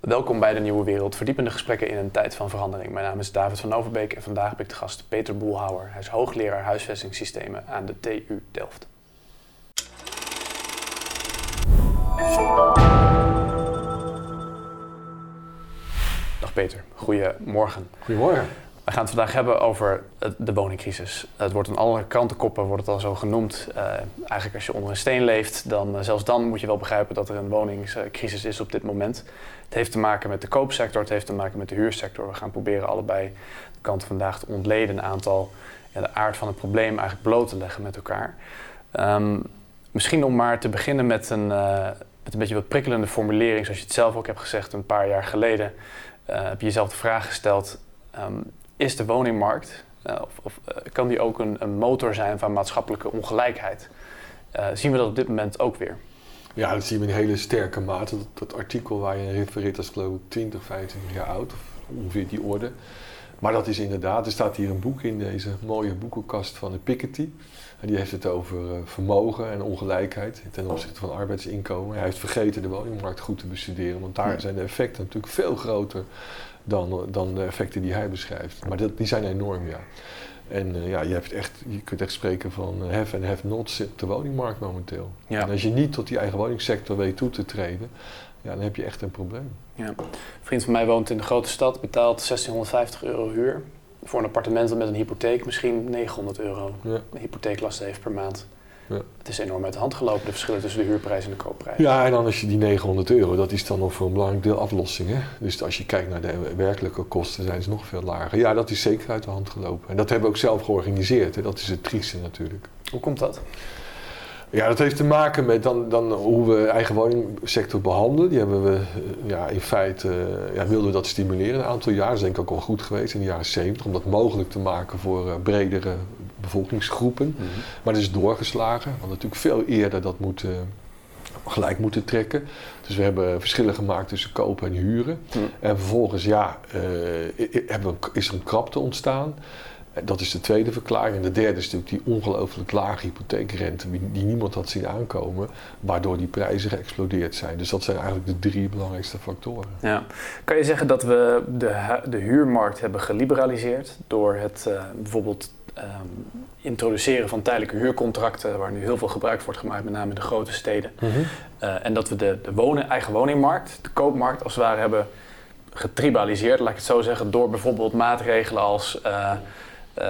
Welkom bij de Nieuwe Wereld, verdiepende gesprekken in een tijd van verandering. Mijn naam is David van Overbeek en vandaag heb ik de gast Peter Boelhouwer. Hij is hoogleraar huisvestingssystemen aan de TU Delft. Dag Peter, goedemorgen. Goedemorgen. We gaan het vandaag hebben over de woningcrisis. Het wordt aan alle krantenkoppen wordt het al zo genoemd. Uh, eigenlijk als je onder een steen leeft, dan uh, zelfs dan moet je wel begrijpen dat er een woningscrisis is op dit moment. Het heeft te maken met de koopsector, het heeft te maken met de huursector. We gaan proberen allebei de kant vandaag te ontleden, een aantal de aard van het probleem eigenlijk bloot te leggen met elkaar. Um, misschien om maar te beginnen met een, uh, met een beetje wat prikkelende formulering, zoals je het zelf ook hebt gezegd een paar jaar geleden. heb je jezelf de vraag gesteld. Um, is de woningmarkt, uh, of, of uh, kan die ook een, een, motor zijn van maatschappelijke ongelijkheid? Uh, zien we dat op dit moment ook weer? Ja, dat zien we in hele sterke mate. Dat, dat artikel waar je refereert is geloof ik 20, 25 jaar oud, of ongeveer die orde. Maar dat is inderdaad, er staat hier een boek in deze mooie boekenkast van de Piketty. En die heeft het over vermogen en ongelijkheid ten opzichte van arbeidsinkomen. Hij heeft vergeten de woningmarkt goed te bestuderen, want daar zijn de effecten natuurlijk veel groter dan, dan de effecten die hij beschrijft. Maar dat, die zijn enorm, ja. En uh, ja, je, hebt echt, je kunt echt spreken van have en have nots op de woningmarkt momenteel. Ja. En als je niet tot die eigen woningsector weet toe te treden, ja, dan heb je echt een probleem. Ja. Een vriend van mij woont in de grote stad, betaalt 1650 euro huur. Voor een appartement met een hypotheek misschien 900 euro. Ja. Een hypotheeklast heeft per maand. Ja. Het is enorm uit de hand gelopen, de verschillen tussen de huurprijs en de koopprijs. Ja, en dan als je die 900 euro, dat is dan nog voor een belangrijk deel aflossing. Hè? Dus als je kijkt naar de werkelijke kosten, zijn ze nog veel lager. Ja, dat is zeker uit de hand gelopen. En dat hebben we ook zelf georganiseerd. Hè? Dat is het trieste natuurlijk. Hoe komt dat? Ja, dat heeft te maken met dan, dan hoe we eigen woningsector behandelen. Die hebben we eh, ja, in feite, uh, ja, wilden we dat stimuleren een aantal jaar. Dat is denk ik ook al goed geweest in de jaren 70. Om dat mogelijk te maken voor uh, bredere bevolkingsgroepen. Mm -hmm. Maar dat is doorgeslagen. Want natuurlijk veel eerder dat moet, gelijk moeten trekken. Dus we hebben verschillen gemaakt tussen kopen en huren. Mm. En vervolgens ja, is er een krapte ontstaan. Dat is de tweede verklaring. En de derde is natuurlijk die ongelooflijk lage hypotheekrente, die niemand had zien aankomen, waardoor die prijzen geëxplodeerd zijn. Dus dat zijn eigenlijk de drie belangrijkste factoren. Ja. Kan je zeggen dat we de, de huurmarkt hebben geliberaliseerd door het uh, bijvoorbeeld um, introduceren van tijdelijke huurcontracten, waar nu heel veel gebruik wordt gemaakt, met name in de grote steden. Mm -hmm. uh, en dat we de, de wonen, eigen woningmarkt, de koopmarkt als het ware hebben getribaliseerd, laat ik het zo zeggen, door bijvoorbeeld maatregelen als. Uh, uh,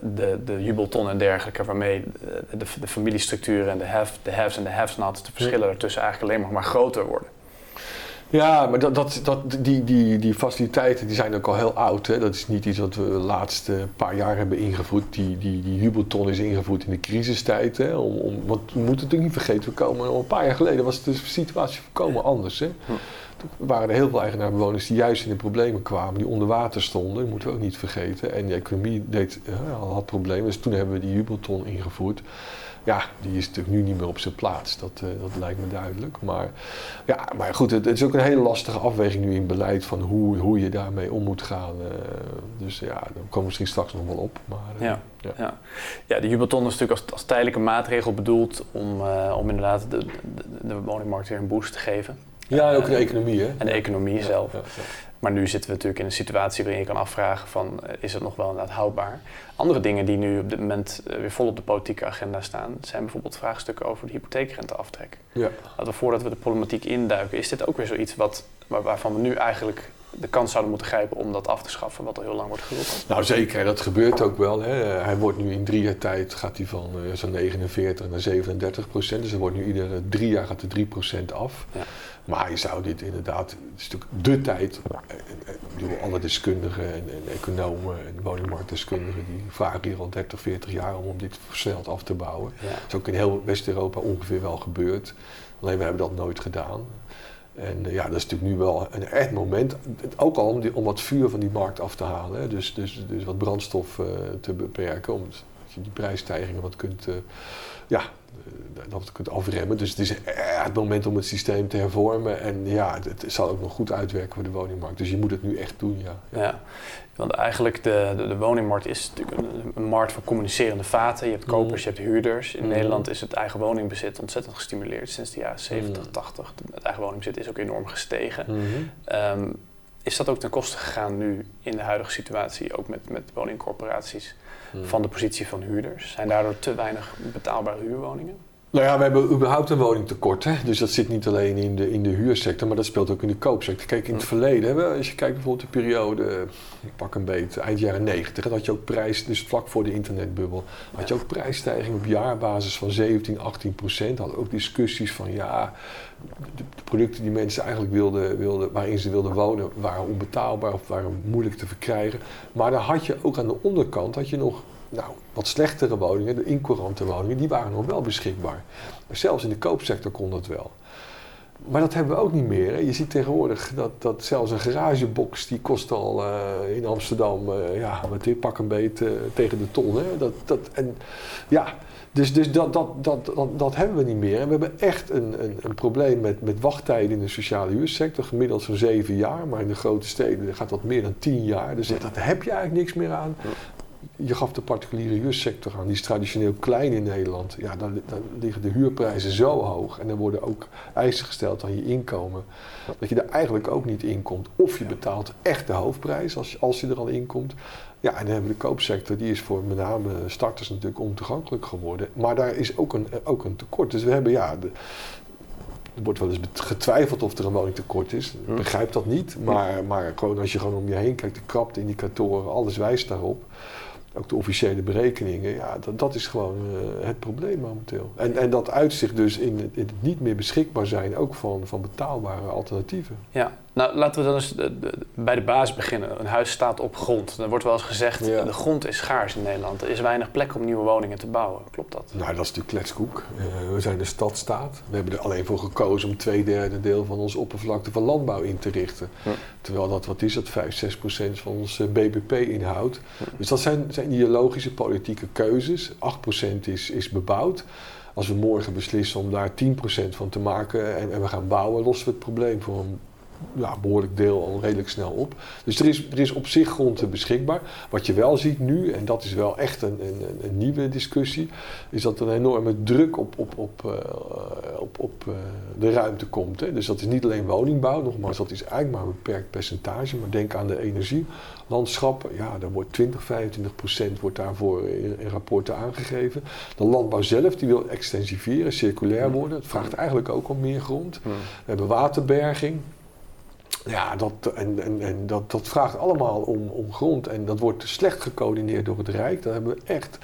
de, de jubelton en dergelijke, waarmee de, de, en de, have, de haves en de haves not, de verschillen ertussen eigenlijk alleen maar groter worden. Ja, maar dat, dat, dat, die, die, die faciliteiten die zijn ook al heel oud. Hè? Dat is niet iets wat we de laatste paar jaar hebben ingevoerd. Die, die, die jubelton is ingevoerd in de crisistijd. Hè? Om, om, want we moeten natuurlijk niet vergeten, we komen al een paar jaar geleden was de situatie volkomen anders. Hè? Hm waren er heel veel eigenaarbewoners die juist in de problemen kwamen, die onder water stonden, dat moeten we ook niet vergeten. En de economie deed, uh, had problemen, dus toen hebben we die jubelton ingevoerd. Ja, die is natuurlijk nu niet meer op zijn plaats, dat, uh, dat lijkt me duidelijk. Maar, ja, maar goed, het, het, is ook een hele lastige afweging nu in beleid van hoe, hoe je daarmee om moet gaan. Uh, dus ja, daar komen we misschien straks nog wel op. Maar, ja. Ja. Ja. ja, de jubelton is natuurlijk als, als tijdelijke maatregel bedoeld om, om inderdaad de, de, de woningmarkt weer een boost te geven. Ja, en ook de economie, hè? En de economie zelf. Maar nu zitten we natuurlijk in een situatie waarin je kan afvragen van, is het nog wel inderdaad houdbaar? Andere dingen die nu op dit moment weer vol op de politieke agenda staan, zijn bijvoorbeeld vraagstukken over de hypotheekrenteaftrek. Ja. Laten we voordat we de problematiek induiken, is dit ook weer zoiets wat, waarvan we nu eigenlijk de kans zouden moeten grijpen om dat af te schaffen, wat al heel lang wordt geroepen? Nou zeker, dat gebeurt ook wel. Hè. Hij wordt nu in drie jaar tijd gaat hij van uh, zo'n 49 naar 37 procent. Dus er wordt nu iedere drie jaar gaat er 3 procent af. Ja. Maar je zou dit inderdaad, het is natuurlijk de tijd. Ik bedoel, alle deskundigen en, en, economen en woningmarktdeskundigen die vragen hier al 30, 40 jaar om, om dit versneld af te bouwen. Ja. Dat is ook in heel West-Europa ongeveer wel gebeurd. Alleen we hebben dat nooit gedaan. En ja, dat is natuurlijk nu wel een echt moment. Ook al om, die, om wat vuur van die markt af te halen. Hè. Dus, dus, dus wat brandstof uh, te beperken. Om, je die prijsstijgingen wat kunt, ja, dat kunt afremmen. Dus het is het moment om het systeem te hervormen. En ja, het, zal ook nog goed uitwerken voor de woningmarkt. Dus je moet het nu echt doen, ja. ja. Want eigenlijk de, de, de, woningmarkt is natuurlijk een, een, markt van communicerende vaten. Je hebt kopers, je hebt huurders. In mm. Nederland is het eigen woningbezit ontzettend gestimuleerd sinds de jaren 70, 80. Mm. Het eigen woningbezit is ook enorm gestegen. Ehm, is dat ook ten koste gegaan nu in de huidige situatie, ook met, met woningcorporaties. Van de positie van huurders? Zijn daardoor te weinig betaalbare huurwoningen? Nou ja, we hebben überhaupt een woningtekort. Hè? Dus dat zit niet alleen in de, in de huursector, maar dat speelt ook in de koopsector. Kijk, in het verleden, hè, als je kijkt bijvoorbeeld de periode, ik pak een beet, eind jaren 90, dan had je ook prijs, dus vlak voor de internetbubbel, had je ook prijsstijging op jaarbasis van 17, 18 procent. Hadden ook discussies van ja, de, producten die mensen eigenlijk wilden, wilden, waarin ze wilden wonen, waren onbetaalbaar of waren moeilijk te verkrijgen. Maar dan had je ook aan de onderkant had je nog nou, wat slechtere woningen, de incourante woningen, die waren nog wel beschikbaar. Zelfs in de koopsector kon dat wel. Maar dat hebben we ook niet meer. Hè. Je ziet tegenwoordig dat, dat zelfs een garagebox, die kost al uh, in Amsterdam, uh, ja, wat pak een beet uh, tegen de ton. Hè. Dat, dat, en, ja, dus, dus dat, dat, dat, dat, dat hebben we niet meer. En we hebben echt een, een, een probleem met, met wachttijden in de sociale huursector. Gemiddeld zo'n zeven jaar, maar in de grote steden gaat dat meer dan tien jaar. Dus daar heb je eigenlijk niks meer aan je gaf de particuliere huursector aan, die is traditioneel klein in Nederland. Ja, dan, dan, liggen de huurprijzen zo hoog en er worden ook eisen gesteld aan je inkomen. Dat je er eigenlijk ook niet in komt. Of je betaalt echt de hoofdprijs als, als je er al in komt. Ja, en dan hebben we de koopsector, die is voor met name starters natuurlijk ontoegankelijk geworden. Maar daar is ook een, ook een tekort. Dus we hebben ja, de, er wordt wel eens getwijfeld of er een woningtekort is. Ik hm. begrijp dat niet. Maar, maar gewoon als je gewoon om je heen kijkt, de krapte-indicatoren, alles wijst daarop ook de officiële berekeningen, ja, dat, dat is gewoon uh, het probleem momenteel. En, en dat uitzicht dus in, in het niet meer beschikbaar zijn, ook van, van betaalbare alternatieven. Ja, nou, laten we dan eens bij de basis beginnen. Een huis staat op grond. Er wordt wel eens gezegd, de grond is schaars in Nederland. Er is weinig plek om nieuwe woningen te bouwen. Klopt dat? Nou, dat is natuurlijk kletskoek. Uh, we zijn de stadstaat. We hebben er alleen voor gekozen om twee derde deel van onze oppervlakte van landbouw in te richten. Terwijl dat, wat is dat, 5, 6 procent van ons eh, BBP inhoudt. Dus dat zijn, zijn ideologische politieke keuzes. 8 procent is, is bebouwd. Als we morgen beslissen om daar 10% van te maken en, en we gaan bouwen, lossen we het probleem voor een ja, behoorlijk deel al redelijk snel op. Dus er is, er is op zich grond beschikbaar. Wat je wel ziet nu, en dat is wel echt een, een, een nieuwe discussie, is dat er een enorme druk op, op, op, uh, op, op uh, de ruimte komt. Hè. Dus dat is niet alleen woningbouw, nogmaals, dat is eigenlijk maar een beperkt percentage. Maar denk aan de energielandschappen, ja, daar wordt 20, 25 procent wordt daarvoor in, in, rapporten aangegeven. De landbouw zelf, die wil extensiveren, circulair worden. Het vraagt eigenlijk ook om meer grond. We hebben waterberging. Ja, dat, en, en, en dat, dat vraagt allemaal om, om grond. En dat wordt slecht gecoördineerd door het Rijk. Daar hebben we echt.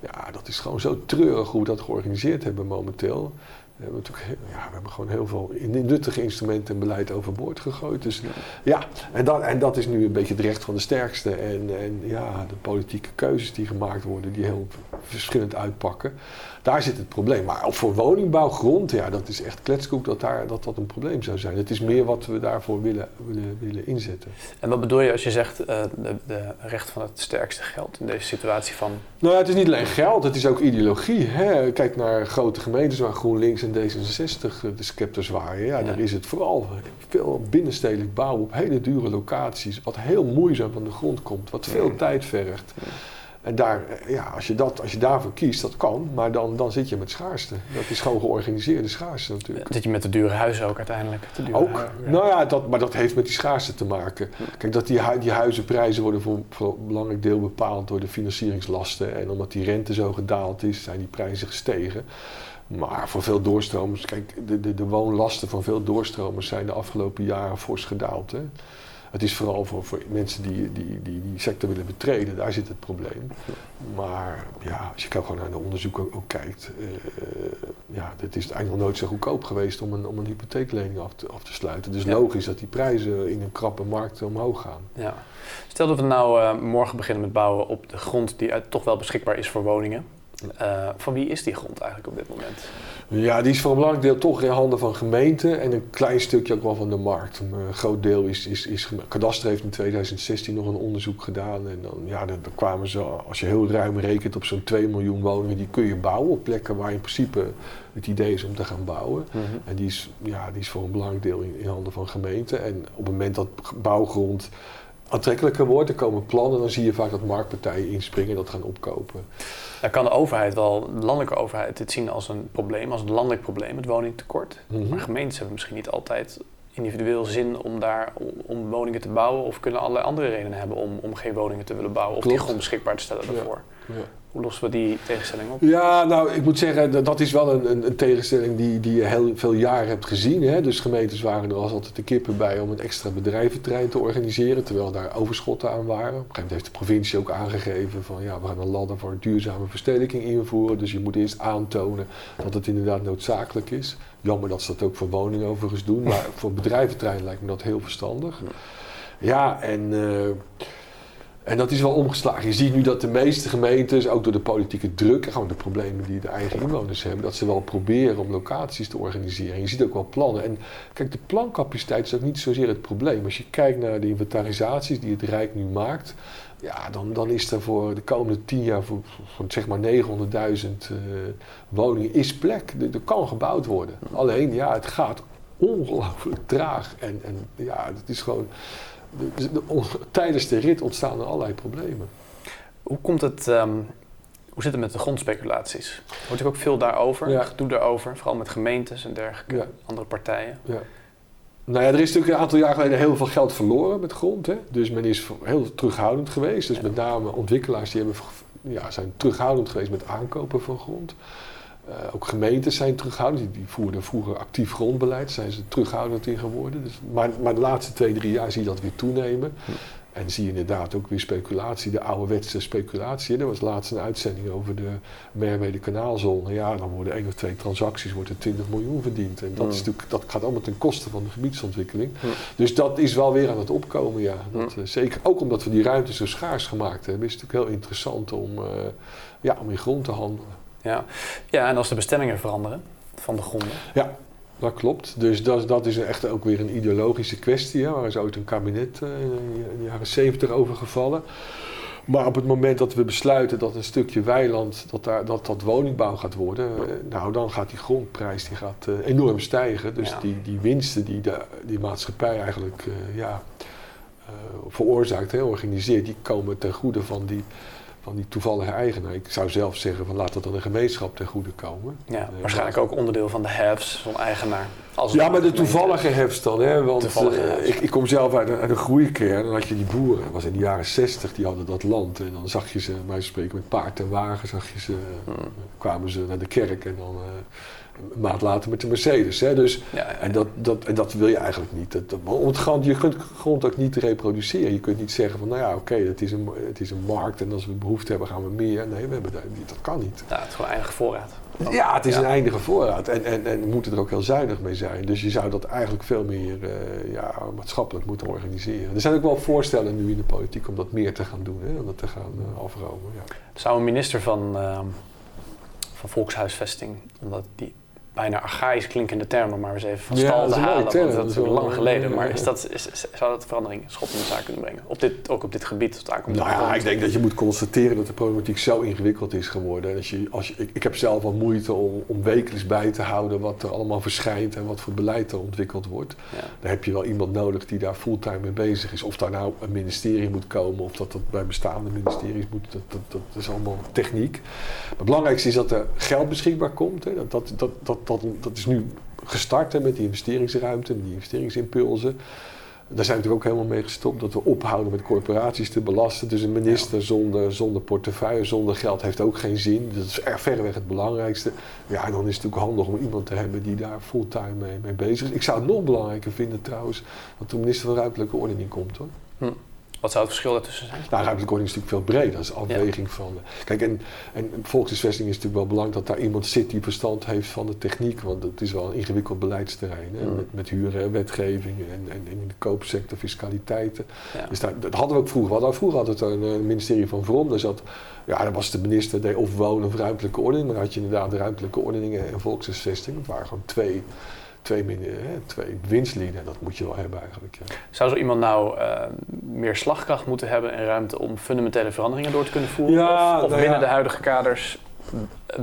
Ja, dat is gewoon zo treurig hoe we dat georganiseerd hebben momenteel. We hebben, natuurlijk, ja, we hebben gewoon heel veel nuttige instrumenten en beleid overboord gegooid. Dus ja, en, dat, en dat is nu een beetje het recht van de sterkste. En, en ja, de politieke keuzes die gemaakt worden, die heel verschillend uitpakken. Daar zit het probleem. Maar voor woningbouwgrond, ja, dat is echt kletskoek dat, daar, dat dat een probleem zou zijn. Het is meer wat we daarvoor willen, willen, willen inzetten. En wat bedoel je als je zegt uh, de, de, recht van het sterkste geld in deze situatie van... Nou ja, het is niet alleen geld, het is ook ideologie. Hè? Kijk naar grote gemeentes waar GroenLinks en D66 de scepters waren. Ja, ja, daar is het vooral veel binnenstedelijk bouwen op hele dure locaties. Wat heel moeizaam van de grond komt, wat veel tijd vergt. En daar, eh, ja, als, je dat, als je daarvoor kiest, dat kan, maar dan, dan zit je met schaarste. Dat is gewoon georganiseerde schaarste natuurlijk. Dan zit je met de dure huizen ook uiteindelijk. ook, nou ja, dat, maar dat heeft met die schaarste te maken. Kijk, dat die, die huizenprijzen worden voor, voor een belangrijk deel bepaald door de financieringslasten. En omdat die rente zo gedaald is, zijn die prijzen gestegen. Maar voor veel doorstromers, kijk, de, de, de woonlasten van veel doorstromers zijn de afgelopen jaren fors gedaald. Hè. Het is vooral voor, voor mensen die, die, die die sector willen betreden, daar zit het probleem. Maar ja, als je gewoon naar de onderzoeken ook, kijkt, uh, ja, het is eigenlijk nog nooit zo goedkoop geweest om een, om een hypotheeklening af te, af te sluiten. Dus logisch dat die prijzen in een krappe markt omhoog gaan. Ja. Stel dat we nou uh, morgen beginnen met bouwen op de grond die toch wel beschikbaar is voor woningen. Uh, van wie is die grond eigenlijk op dit moment? Ja, die is voor een belangrijk deel toch in handen van gemeenten en een klein stukje ook wel van de markt. Een groot deel is, is, is Kadaster heeft in 2016 nog een onderzoek gedaan en dan, ja, dan, kwamen ze, als je heel ruim rekent op zo'n 2 miljoen woningen, die kun je bouwen op plekken waar in principe het idee is om te gaan bouwen. Mhm. En die is, ja, die is voor een belangrijk deel in, in handen van gemeenten. En op het moment dat bouwgrond aantrekkelijker wordt, er komen plannen, dan zie je vaak dat marktpartijen inspringen en dat gaan opkopen. Dan kan de overheid wel, de landelijke overheid, dit zien als een probleem, als een landelijk probleem, het woningtekort. Mhm. Maar gemeentes hebben misschien niet altijd individueel zin om daar om, woningen te bouwen of kunnen allerlei andere redenen hebben om, om geen woningen te willen bouwen of die grond beschikbaar te stellen daarvoor. Ja. Hoe lossen we die tegenstelling op? Ja, nou, ik moet zeggen, dat is wel een, een, een tegenstelling die, die je heel veel jaren hebt gezien. Hè? Dus gemeentes waren er als altijd de kippen bij om een extra bedrijventrein te organiseren, terwijl daar overschotten aan waren. Op een gegeven moment heeft de provincie ook aangegeven van ja, we gaan een ladder voor duurzame verstedelijking invoeren. Dus je moet eerst aantonen dat het inderdaad noodzakelijk is. Jammer dat ze dat ook voor woningen overigens doen, maar voor bedrijventrein lijkt me dat heel verstandig. Ja, en... Uh, en dat is wel omgeslagen. Je ziet nu dat de meeste gemeentes, ook door de politieke druk en gewoon de problemen die de eigen inwoners hebben, dat ze wel proberen om locaties te organiseren. En je ziet ook wel plannen. En kijk, de plancapaciteit is ook niet zozeer het probleem. Als je kijkt naar de inventarisaties die het Rijk nu maakt, ja, dan, dan is er voor de komende tien jaar voor, zeg maar 900.000 uh, woningen is plek. Er, kan gebouwd worden. Alleen, ja, het gaat ongelooflijk traag. En, en ja, het is gewoon tijdens de rit ontstaan er allerlei problemen. Hoe komt het, um, hoe zit het met de grondspeculaties? Hoort ik ook veel daarover, ja. gedoe daarover, vooral met gemeentes en dergelijke, andere partijen? Ja. Nou ja, er is natuurlijk een aantal jaar geleden heel veel geld verloren met grond. Hè? Dus men is heel terughoudend geweest. Dus met name ontwikkelaars die hebben, ja, zijn terughoudend geweest met aankopen van grond. Uh, ook gemeentes zijn terughoudend. Die, die, voerden vroeger actief grondbeleid, zijn ze terughoudend in geworden. Dus, maar, maar de laatste twee, drie jaar zie je dat weer toenemen. En zie je inderdaad ook weer speculatie, de ouderwetse speculatie. Er was laatst een uitzending over de Merwede kanaalzone. Ja, dan worden één of twee transacties, wordt er 20 miljoen verdiend. En dat, is natuurlijk, dat gaat allemaal ten koste van de gebiedsontwikkeling. Dus dat is wel weer aan het opkomen, ja. Dat, uh, zeker ook omdat we die ruimte zo schaars gemaakt hebben, is het natuurlijk heel interessant om, uh, ja, om in grond te handelen. Ja. ja, en als de bestemmingen veranderen van de gronden. Ja, dat klopt. Dus dat, dat is echt ook weer een ideologische kwestie. Hè, waar is ooit een kabinet uh, in de jaren zeventig over gevallen. Maar op het moment dat we besluiten dat een stukje weiland, dat daar, dat, dat woningbouw gaat worden, uh, nou dan gaat die grondprijs die gaat, uh, enorm stijgen. Dus die, die winsten die de, die maatschappij eigenlijk ja, veroorzaakt, hè, organiseert, die komen ten goede van die van die toevallige eigenaar. Ik zou zelf zeggen van laat dat dan een gemeenschap ten goede komen. Ja, eh, waarschijnlijk ook onderdeel van de haves van eigenaar. Als ja, maar de toevallige hefs dan. Hè, want uh, ik, ik, kom zelf uit een, uit een groeikern. Dan had je die boeren, dat was in de jaren zestig, die hadden dat land. En dan zag je ze, mij spreken met paard en wagen, zag je ze, hmm. kwamen ze naar de kerk en dan... Een maand later met de Mercedes. Hè? Dus, En, dat, dat, en dat wil je eigenlijk niet. Dat, dat, je kunt grond ook niet reproduceren. Je kunt niet zeggen van, nou ja, oké, het, is een, het is een markt en als we behoefte hebben gaan we meer. Nee, we hebben dat, dat kan niet. Ja, het is gewoon eindige voorraad. Ja, het is een eindige voorraad. En, en, en we moeten er ook heel zuinig mee zijn. Dus je zou dat eigenlijk veel meer uh, ja, maatschappelijk moeten organiseren. Er zijn ook wel voorstellen nu in de politiek om dat meer te gaan doen. Hè? Om dat te gaan uh, afromen. Ja. Zou een minister van, uh, van Volkshuisvesting, omdat die bijna archaïs klinkende termen maar eens even van stal te halen. Want dat is lang geleden. Maar is dat, is, zou dat verandering, schop in de zaak kunnen brengen? Op dit, ook op dit gebied? nou ja, ik denk dat je moet constateren dat de problematiek zo ingewikkeld is geworden. Als je, als je, ik, ik heb zelf al moeite om, om wekelijks bij te houden wat er allemaal verschijnt en wat voor beleid er ontwikkeld wordt. Ja. Dan heb je wel iemand nodig die daar fulltime mee bezig is. Of daar nou een ministerie moet komen of dat dat bij bestaande ministeries moet. Dat, dat, dat is allemaal techniek. Maar het belangrijkste is dat er geld beschikbaar komt. Hè. Dat, dat, dat, dat dat, dat is nu gestart hè, met die investeringsruimte, die investeringsimpulsen. Daar zijn we natuurlijk ook helemaal mee gestopt dat we ophouden met corporaties te belasten. Dus een minister zonder, zonder portefeuille, zonder geld heeft ook geen zin. Dat is er verreweg het belangrijkste. Ja, en dan is het natuurlijk handig om iemand te hebben die daar fulltime mee, mee bezig is. Ik zou het nog belangrijker vinden trouwens dat de minister van Ruimtelijke Ordening komt hoor. Hm. Wat zou het verschil daartussen zijn? Nou, ruimtelijke ordening is natuurlijk veel breder. Dat is afweging van... Kijk, en, en volkshuisvesting is natuurlijk wel belangrijk dat daar iemand zit die verstand heeft van de techniek. Want het is wel een ingewikkeld beleidsterrein. Hè? Mm. Met, met huren, wetgeving en, en, in de koopsector fiscaliteiten. Dus daar, dat hadden we ook vroeger. We hadden vroeger altijd een, een ministerie van Vrom. Daar zat, ja, dan was de minister deed of wonen of ruimtelijke ordening. Maar dan had je inderdaad de ruimtelijke ordeningen en volkshuisvesting. Dat waren gewoon twee twee, hè, twee winstlieden. Dat moet je wel hebben eigenlijk. Ja. Zou zo iemand nou uh, meer slagkracht moeten hebben en ruimte om fundamentele veranderingen door te kunnen voeren? Ja, of, of nou binnen ja. de huidige kaders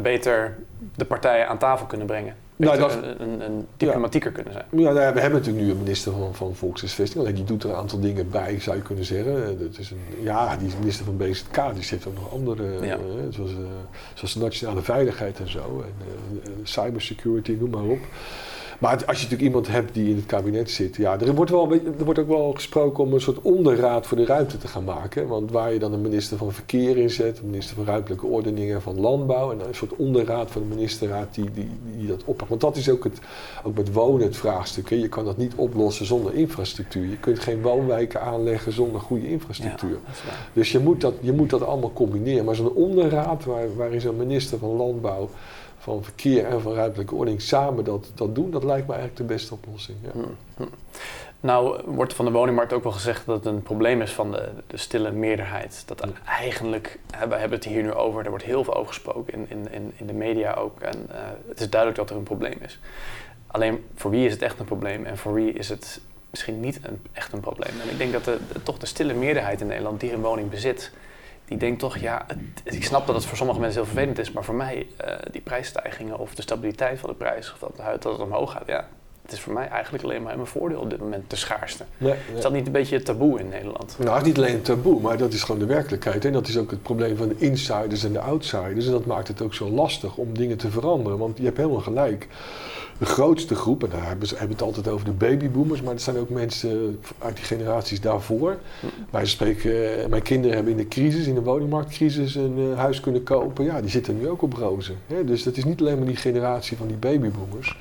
beter de partijen aan tafel kunnen brengen? Nou, Beter dat- een, een, een diplomatieker kunnen zijn. Ja, nou ja, we hebben natuurlijk nu een minister van, van Volkshuisvesting. Alleen die doet er een aantal dingen bij, zou je kunnen zeggen. Eh, Dat is een, ja, die is minister van BZK. Die heeft ook nog andere, Ja. eh, zoals, eh, zoals nationale veiligheid en zo. En eh, eh, cybersecurity, noem maar op. Maar als je natuurlijk iemand hebt die in het kabinet zit, ja, er wordt, wel, er wordt ook wel gesproken om een soort onderraad voor de ruimte te gaan maken. Want waar je dan een minister van Verkeer in zet, een minister van Ruimtelijke Ordeningen, van Landbouw en een soort onderraad van de ministerraad die, die, die dat oppakt. Want dat is ook, het, ook met wonen het vraagstuk. hè. Je kan dat niet oplossen zonder infrastructuur. Je kunt geen woonwijken aanleggen zonder goede infrastructuur. Ja. Dus je moet, dat, je moet dat allemaal combineren. Maar zo'n onderraad waar, waarin zo'n minister van Landbouw, van Verkeer en van Ruimtelijke Ordening samen dat, dat doen, dat lijkt me eigenlijk de beste oplossing. Ja. Hm, hm. Nou wordt van de woningmarkt ook wel gezegd dat het een probleem is van de, de stille meerderheid. Dat eigenlijk, we hebben het hier nu over, er wordt heel veel over gesproken in, in, in, in de media ook. En eh, het is duidelijk dat er een probleem is. Alleen voor wie is het echt een probleem en voor wie is het misschien niet een, echt een probleem? En ik denk dat de, de- toch de stille meerderheid in Nederland die een woning bezit, die denkt toch, ja, ik snap dat het voor sommige mensen heel vervelend is, maar voor mij, eh, die prijsstijgingen of de stabiliteit van de prijs, of dat, dat het omhoog gaat, ja, het is voor mij eigenlijk alleen maar in mijn voordeel op dit moment, de schaarste. Nee, Is dat niet een beetje het taboe in Nederland? Nou, het is niet alleen een taboe, maar dat is gewoon de werkelijkheid. En dat is ook het probleem van de insiders en de outsiders. En dat maakt het ook zo lastig om dingen te veranderen. Want je hebt helemaal gelijk. De grootste groep, en daar hebben ze hebben het altijd over de babyboomers, maar het zijn ook mensen uit die generaties daarvoor. Wij spreken, eh, mijn kinderen hebben in de crisis, in de woningmarktcrisis, een eh, huis kunnen kopen. Ja, die zitten nu ook op rozen. Hè? Dus dat is niet alleen maar die generatie van die babyboomers.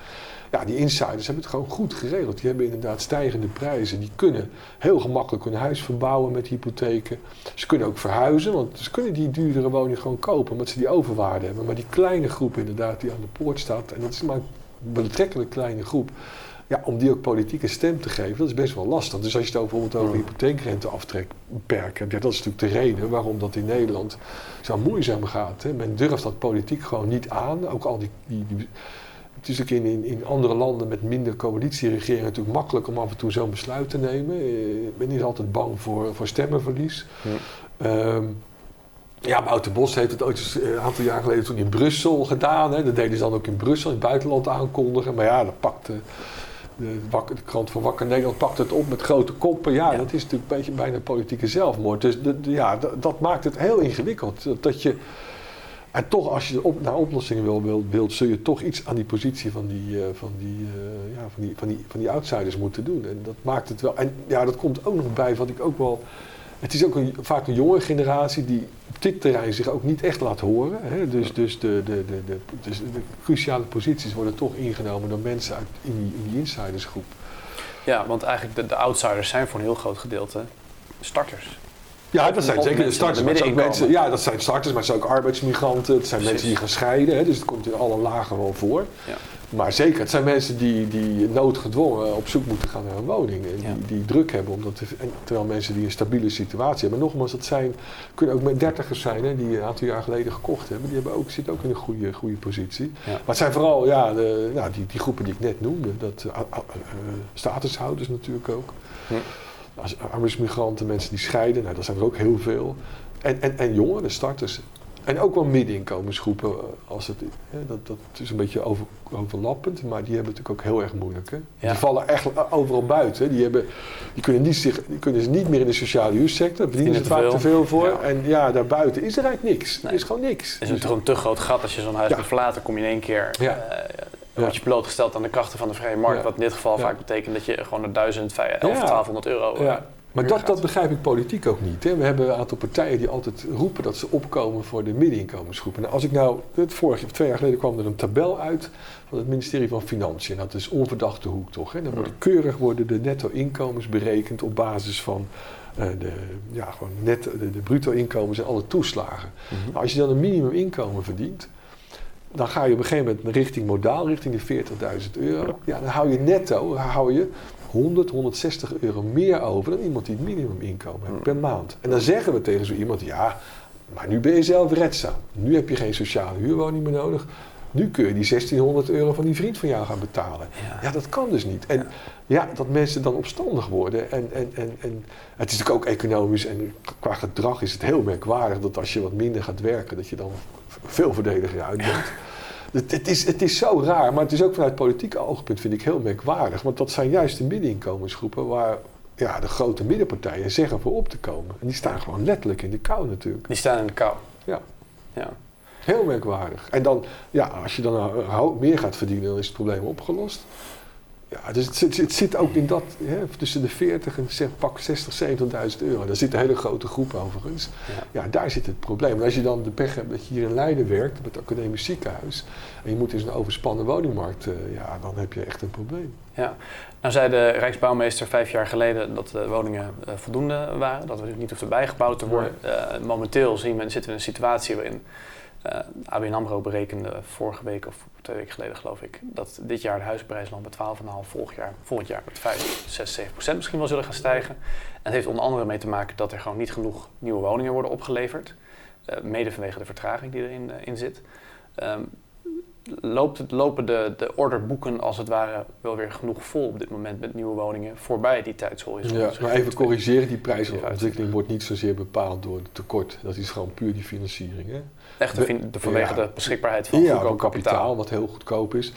Ja, die insiders hebben het gewoon goed geregeld. Die hebben inderdaad stijgende prijzen. Die kunnen heel gemakkelijk hun huis verbouwen met hypotheken. Ze kunnen ook verhuizen, want ze kunnen die duurdere woning gewoon kopen, omdat ze die overwaarde hebben. Maar die kleine groep inderdaad die aan de poort staat, en dat is maar een betrekkelijk kleine groep, ja, om die ook politieke stem te geven, dat is best wel lastig. Dus als je het over, bijvoorbeeld over hypotheekrenteaftrek beperkt hebt, ja, dat is natuurlijk de reden waarom dat in Nederland zo moeizaam gaat. Hè. Men durft dat politiek gewoon niet aan. Ook al die, die, die het is ook in, in, in andere landen met minder coalitieregeringen natuurlijk makkelijk om af en toe zo'n besluit te nemen. Eh, Men is altijd bang voor, voor stemmenverlies. Ehm, ja, Wouter Bos heeft het ooit eh, een aantal jaar geleden toen in Brussel gedaan. Hè. Dat deden ze dan ook in Brussel, in het buitenland aankondigen. Maar ja, dat pakte de, de krant van Wakker Nederland pakt het op met grote koppen. Ja, Ja. dat is natuurlijk een beetje bijna politieke zelfmoord. Dus de, de- ja, dat, dat maakt het heel ingewikkeld. Dat, dat je, en toch, als je op, naar oplossingen wil, wil, wilt, zul je toch iets aan die positie van die, eh, van die, eh, ja, van die, van die, van die outsiders moeten doen. En dat maakt het wel. En ja, dat komt ook nog bij wat ik ook wel. Het is ook een, vaak een jonge generatie die op dit terrein zich ook niet echt laat horen. Hè? Dus, dus, de, de, de, de, dus de cruciale posities worden toch ingenomen door mensen uit, in, die, in die insidersgroep. Ja, want eigenlijk de, de outsiders zijn voor een heel groot gedeelte starters. Ja, dat zijn zeker starters. Maar ook mensen, ja, dat zijn starters, maar het zijn ook arbeidsmigranten. Het zijn Precies. mensen die gaan scheiden. Hè? Dus het komt in alle lagen wel voor. Ja. Maar zeker, het zijn mensen die, die noodgedwongen op zoek moeten gaan naar een woning. En Ja. die, die druk hebben. Omdat te- terwijl mensen die een stabiele situatie hebben. Maar nogmaals, dat zijn, kunnen ook met dertigers zijn hè, die een aantal jaar geleden gekocht hebben. Die hebben ook, zitten ook in een goede, goede positie. Ja. Maar het zijn vooral ja, de, nou, die, die groepen die ik net noemde. Dat, eh, statushouders natuurlijk ook. Hm. Als arbeidsmigranten, mensen die scheiden, nou, dat zijn er ook heel veel. En, en, en jongeren, starters. En ook wel middeninkomensgroepen. eh, Als het, hè, dat, dat is een beetje over, overlappend, maar die hebben het natuurlijk ook heel erg moeilijk. Hè? Ja. Die vallen echt overal buiten. hè. Die, hebben, die, kunnen niet zich, die kunnen ze niet meer in de sociale huursector. Daar verdienen ze vaak te veel voor. Ja. En ja, daarbuiten is er eigenlijk niks. Nee. Er is gewoon niks. Het is Dus- te groot gat als je zo'n huis Ja. moet verlaten. kom je in één keer. Ja. eh, Ja. Word je blootgesteld aan de krachten van de vrije markt. Wat in dit geval vaak betekent dat je gewoon naar 1000, 11, Ja. 1200 euro. eh, Ja. Maar dat, dat begrijp ik politiek ook niet. Hè. We hebben een aantal partijen die altijd roepen dat ze opkomen voor de middeninkomensgroepen. Nou, als ik nou, het vorige, twee jaar geleden kwam er een tabel uit van het ministerie van Financiën. Dat is onverdachte hoek toch. Hè. Dan worden keurig worden de netto-inkomens berekend op basis van uh, de, ja, gewoon net, de, de bruto-inkomens en alle toeslagen. Mhm. nou, als je dan een minimuminkomen verdient, dan ga je op een gegeven moment richting modaal, richting de 40.000 euro. Ja, dan hou je netto hou je 100, 160 euro meer over dan iemand die het minimuminkomen heeft per maand. En dan zeggen we tegen zo iemand, ja, maar nu ben je zelf redzaam. Nu heb je geen sociale huurwoning meer nodig. Nu kun je die 1600 euro van die vriend van jou gaan betalen. Ja, dat kan dus niet. En ja. dat mensen dan opstandig worden. En, en, en, en het is natuurlijk ook economisch en qua gedrag is het heel merkwaardig dat als je wat minder gaat werken, dat je dan veel verdediger uit bent. Het, het, is, het is zo raar, maar het is ook vanuit politiek oogpunt vind ik heel merkwaardig. Want dat zijn juist de middeninkomensgroepen waar ja, de grote middenpartijen zeggen voor op te komen. En die staan gewoon letterlijk in de kou natuurlijk. Die staan in de kou? Ja. ja. Heel merkwaardig. En dan, ja, als je dan meer gaat verdienen, dan is het probleem opgelost. Ja, dus het, het, het, zit ook in dat, hè, tussen de 40 en zeg, pak 60, 70.000 euro. Daar zit een hele grote groep overigens. Ja. ja. daar zit het probleem. En als je dan de pech hebt dat je hier in Leiden werkt, op het academisch ziekenhuis, en je moet in zo'n overspannen woningmarkt, uh, ja, dan heb je echt een probleem. Ja, nou zei de Rijksbouwmeester vijf jaar geleden dat de woningen uh, voldoende waren, dat er niet hoefden bijgebouwd te worden. Uh, momenteel zien we, zitten we in een situatie waarin uh, ABN AMRO berekende vorige week of twee weken geleden geloof ik... dat dit jaar de huisprijzen nog met 12,5, volgend jaar, volgend jaar met 5, 6, 7 procent misschien wel zullen gaan stijgen. En dat heeft onder andere mee te maken dat er gewoon niet genoeg nieuwe woningen worden opgeleverd. Uh, mede vanwege de vertraging die erin uh, in zit. Um, loopt, lopen de, de orderboeken als het ware wel weer genoeg vol op dit moment met nieuwe woningen voorbij die tijdshorizon. Ja, maar even corrigeren, die prijsontwikkeling wordt niet zozeer bepaald door het tekort. Dat is gewoon puur die financiering. Hè? Echt de, de, vanwege de beschikbaarheid van ja, kapitaal. kapitaal. wat heel goedkoop is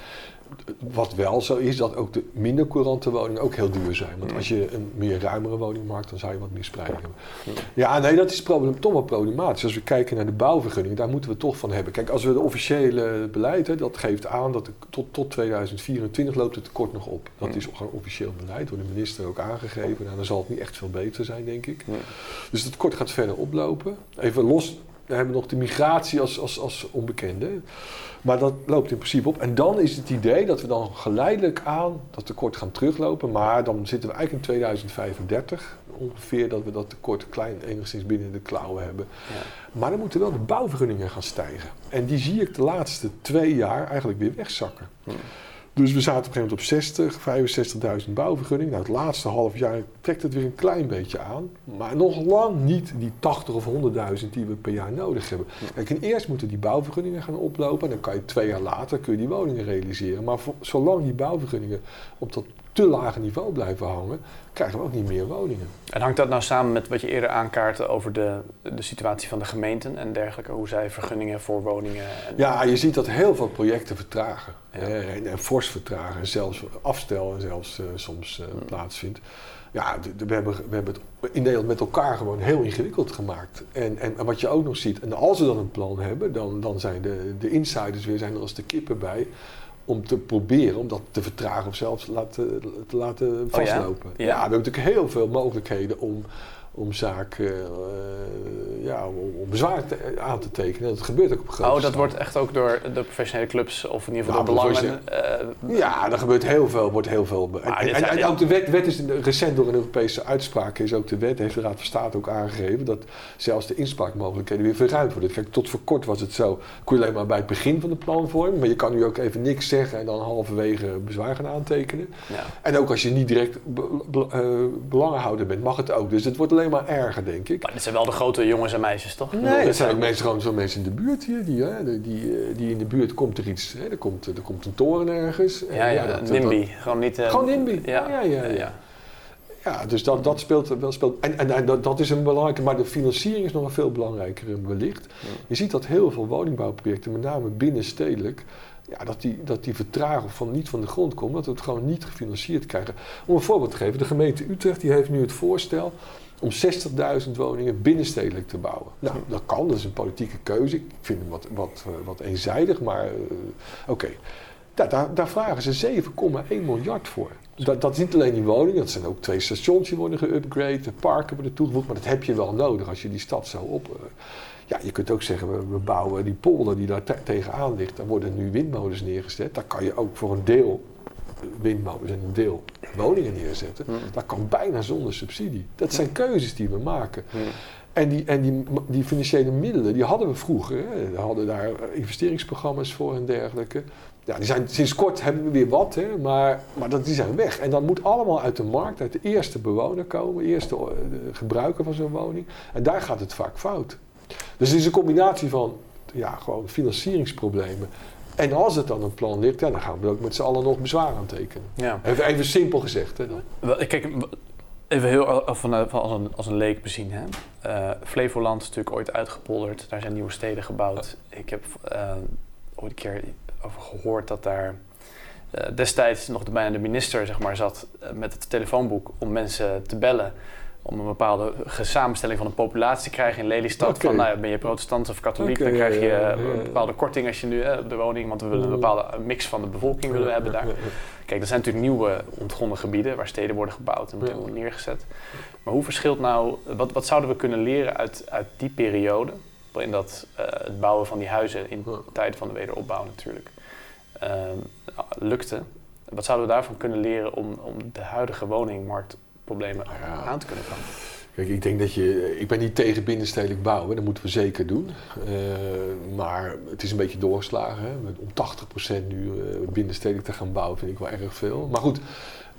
wat wel zo is, dat ook de minder courante woningen ook heel duur zijn. Want als je een meer ruimere woning maakt, dan zou je wat meer spreiding hebben. Ja, nee, dat is toch wel problematisch. Als we kijken naar de bouwvergunning, daar moeten we toch van hebben. Kijk, als we het officiële beleid, hè, dat geeft aan dat tot, tot 2024 loopt het tekort nog op. Dat is gewoon officieel beleid, door de minister ook aangegeven. Nou, dan zal het niet echt veel beter zijn, denk ik. Dus het tekort gaat verder oplopen. Even los, we hebben nog de migratie als, als, als onbekende. Maar dat loopt in principe op. En dan is het idee dat we dan geleidelijk aan dat tekort gaan teruglopen. Maar dan zitten we eigenlijk in 2035 ongeveer dat we dat tekort klein enigszins binnen de klauwen hebben. Ja. Maar dan moeten wel de bouwvergunningen gaan stijgen. En die zie ik de laatste twee jaar eigenlijk weer wegzakken. Dus we zaten op een gegeven moment op 60, 65.000 bouwvergunningen. Nou, het laatste half jaar trekt het weer een klein beetje aan. Maar nog lang niet die 80 of 100.000 die we per jaar nodig hebben. Kijk, en eerst moeten die bouwvergunningen gaan oplopen. En dan kan je twee jaar later kun je die woningen realiseren. Maar zolang die bouwvergunningen op dat te lage niveau blijven hangen, krijgen we ook niet meer woningen. En hangt dat nou samen met wat je eerder aankaartte over de, de situatie van de gemeenten en dergelijke, hoe zij vergunningen voor woningen? En ja, je ziet dat heel veel projecten vertragen. en, en, fors vertragen, en zelfs afstel en zelfs uh, soms uh, plaatsvindt. Ja, we hebben, we hebben het in Nederland met elkaar gewoon heel ingewikkeld gemaakt. En, en, en, wat je ook nog ziet, en als we dan een plan hebben, dan, dan zijn de, de insiders weer zijn er als de kippen bij om te proberen om dat te vertragen of zelfs laten, te laten vastlopen. ja? ja? we hebben natuurlijk heel veel mogelijkheden om om zaken, uh, ja, om, bezwaar aan te tekenen. Dat gebeurt ook op grote Oh, dat wordt echt ook door de professionele clubs of in ieder geval nou, door belangen... Uh, ja, er gebeurt heel veel, wordt heel veel... En, en, ook de wet, wet is recent door een Europese uitspraak is ook de wet, heeft de Raad van State ook aangegeven, dat zelfs de inspraakmogelijkheden weer verruimd worden. Kijk, tot voor kort was het zo, kon je alleen maar bij het begin van de planvorming, maar je kan nu ook even niks zeggen en dan halverwege bezwaar gaan aantekenen. Ja. En ook als je niet direct be, uh, belangenhouder bent, mag het ook. Dus het wordt alleen maar erger, denk ik. Maar dit zijn wel de grote jongens en meisjes, toch? Nee, het zijn ook mensen, gewoon zo mensen in de buurt hier. Die, hè, die, eh, die in de buurt komt er iets, hè, er, komt, er komt een toren ergens. Ja, ja, ja NIMBY. gewoon niet... Uh, gewoon NIMBY, ja. Ja, ja, ja. ja. dus dat, dat speelt wel. Speelt, en en, en dat, dat, is een belangrijke, maar de financiering is nog een veel belangrijker wellicht. Je ziet dat heel veel woningbouwprojecten, met name binnenstedelijk, ja, dat, die, dat die vertraging van niet van de grond komt, dat we het gewoon niet gefinancierd krijgen. Om een voorbeeld te geven, de gemeente Utrecht die heeft nu het voorstel om 60.000 woningen binnenstedelijk te bouwen. Nou, dat kan, dat is een politieke keuze. Ik vind hem wat, wat, eh, wat eenzijdig, maar uh, oké. daar, daar vragen ze 7,1 miljard voor. Dat, dat is niet alleen die woningen, dat zijn ook twee stations die worden geüpgrade, de parken worden toegevoegd, maar dat heb je wel nodig als je die stad zo op. Uh, ja, je kunt ook zeggen, we, we bouwen die polder die daar tegenaan ligt, daar worden nu windmolens neergezet. Daar kan je ook voor een deel windmolens en een deel woningen neerzetten. Dat kan bijna zonder subsidie. Dat zijn keuzes die we maken. En, die, en die, die financiële middelen, die hadden we vroeger. Hè. We hadden daar investeringsprogramma's voor en dergelijke. Ja, die zijn, sinds kort hebben we weer wat, hè, maar, maar dat, die zijn weg. En dat moet allemaal uit de markt, uit de eerste bewoner komen, eerste de gebruiker van zo'n woning. En daar gaat het vaak fout. Dus het is een combinatie van ja, gewoon financieringsproblemen. En als het dan een plan ligt, ja, dan gaan we ook met z'n allen nog bezwaar aan tekenen. Ja. Even, even simpel gezegd. Hè, dan. Kijk, even heel van, als, een, als een leek bezien. Hè. Uh, Flevoland is natuurlijk ooit uitgepolderd. Daar zijn nieuwe steden gebouwd. Ik heb uh, ooit een keer over gehoord dat daar uh, destijds nog bijna de minister zeg maar, zat met het telefoonboek om mensen te bellen om een bepaalde samenstelling van een populatie te krijgen in Lelystad. Van nou, ben je protestant of katholiek, dan krijg je een bepaalde korting als je nu de woning, want we willen een bepaalde mix van de bevolking willen we hebben daar. Kijk, er zijn natuurlijk nieuwe ontgonnen gebieden waar steden worden gebouwd en worden neergezet. Maar hoe verschilt nou, wat, wat zouden we kunnen leren uit, uit die periode, in dat uh, het bouwen van die huizen in de tijd van de wederopbouw natuurlijk, uh, lukte. Wat zouden we daarvan kunnen leren om, om de huidige woningmarkt problemen ah, aan te kunnen gaan. Kijk, ik denk dat je. Ik ben niet tegen binnenstedelijk bouwen, dat moeten we zeker doen. Uh, maar het is een beetje doorgeslagen. Hè? Om 80% nu uh, binnenstedelijk te gaan bouwen vind ik wel erg veel. Maar goed,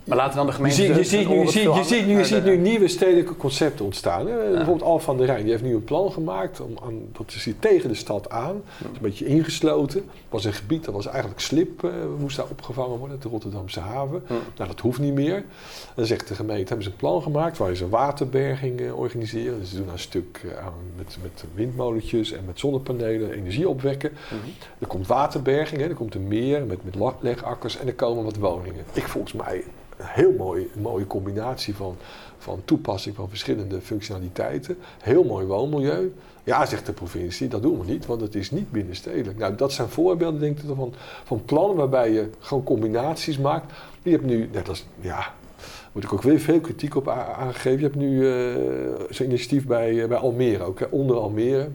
maar laten dan de gemeente... Je ziet, je ziet, nu, je ziet, je ziet, nu, je ziet nu nieuwe stedelijke concepten ontstaan. Hè? Bijvoorbeeld Al van der Rijn, die heeft nu een plan gemaakt. Om aan, dat is hier tegen de stad aan. Dat is een beetje ingesloten. Het was een gebied, dat was eigenlijk slip, uh, moest daar opgevangen worden, de Rotterdamse haven. Nou, dat hoeft niet meer. En dan zegt de gemeente, hebben ze een plan gemaakt waar ze waterberging uh, organiseren. Dus ze doen een stuk uh, aan met, met windmolentjes en met zonnepanelen energie opwekken. Mhm. Er komt waterberging, hè? er komt een meer met, met legakkers en er komen wat woningen. Ik volgens mij heel mooi, mooie combinatie van, van toepassing van verschillende functionaliteiten. Heel mooi woonmilieu. Ja, zegt de provincie, dat doen we niet, want het is niet binnenstedelijk. Nou, dat zijn voorbeelden, denk ik, van, van plannen waarbij je gewoon combinaties maakt. Je hebt nu, net als, ja, moet ik ook weer veel kritiek op aangegeven. Je hebt nu uh, zo'n initiatief bij, eh, bij Almere ook, onder Almere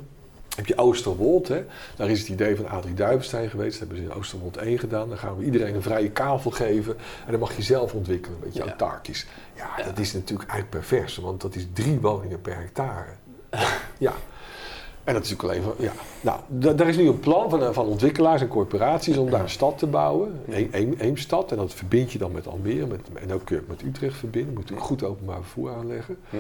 heb je Oosterwold, hè? daar is het idee van Adrie Duivenstein geweest. Dat hebben ze in Oosterwold 1 gedaan. Dan gaan we iedereen een vrije kavel geven. En dan mag je zelf ontwikkelen, een beetje ja. autarkisch. Ja, dat is natuurlijk eigenlijk pervers, want dat is drie woningen per hectare. ja. En dat is natuurlijk alleen van, ja. Nou, daar is nu een plan van, eh, van ontwikkelaars en corporaties om daar een stad te bouwen. Een, Eemstad. En dat verbind je dan met Almere. Met, en ook kun je met Utrecht verbinden. Moet je goed openbaar vervoer aanleggen. Ja,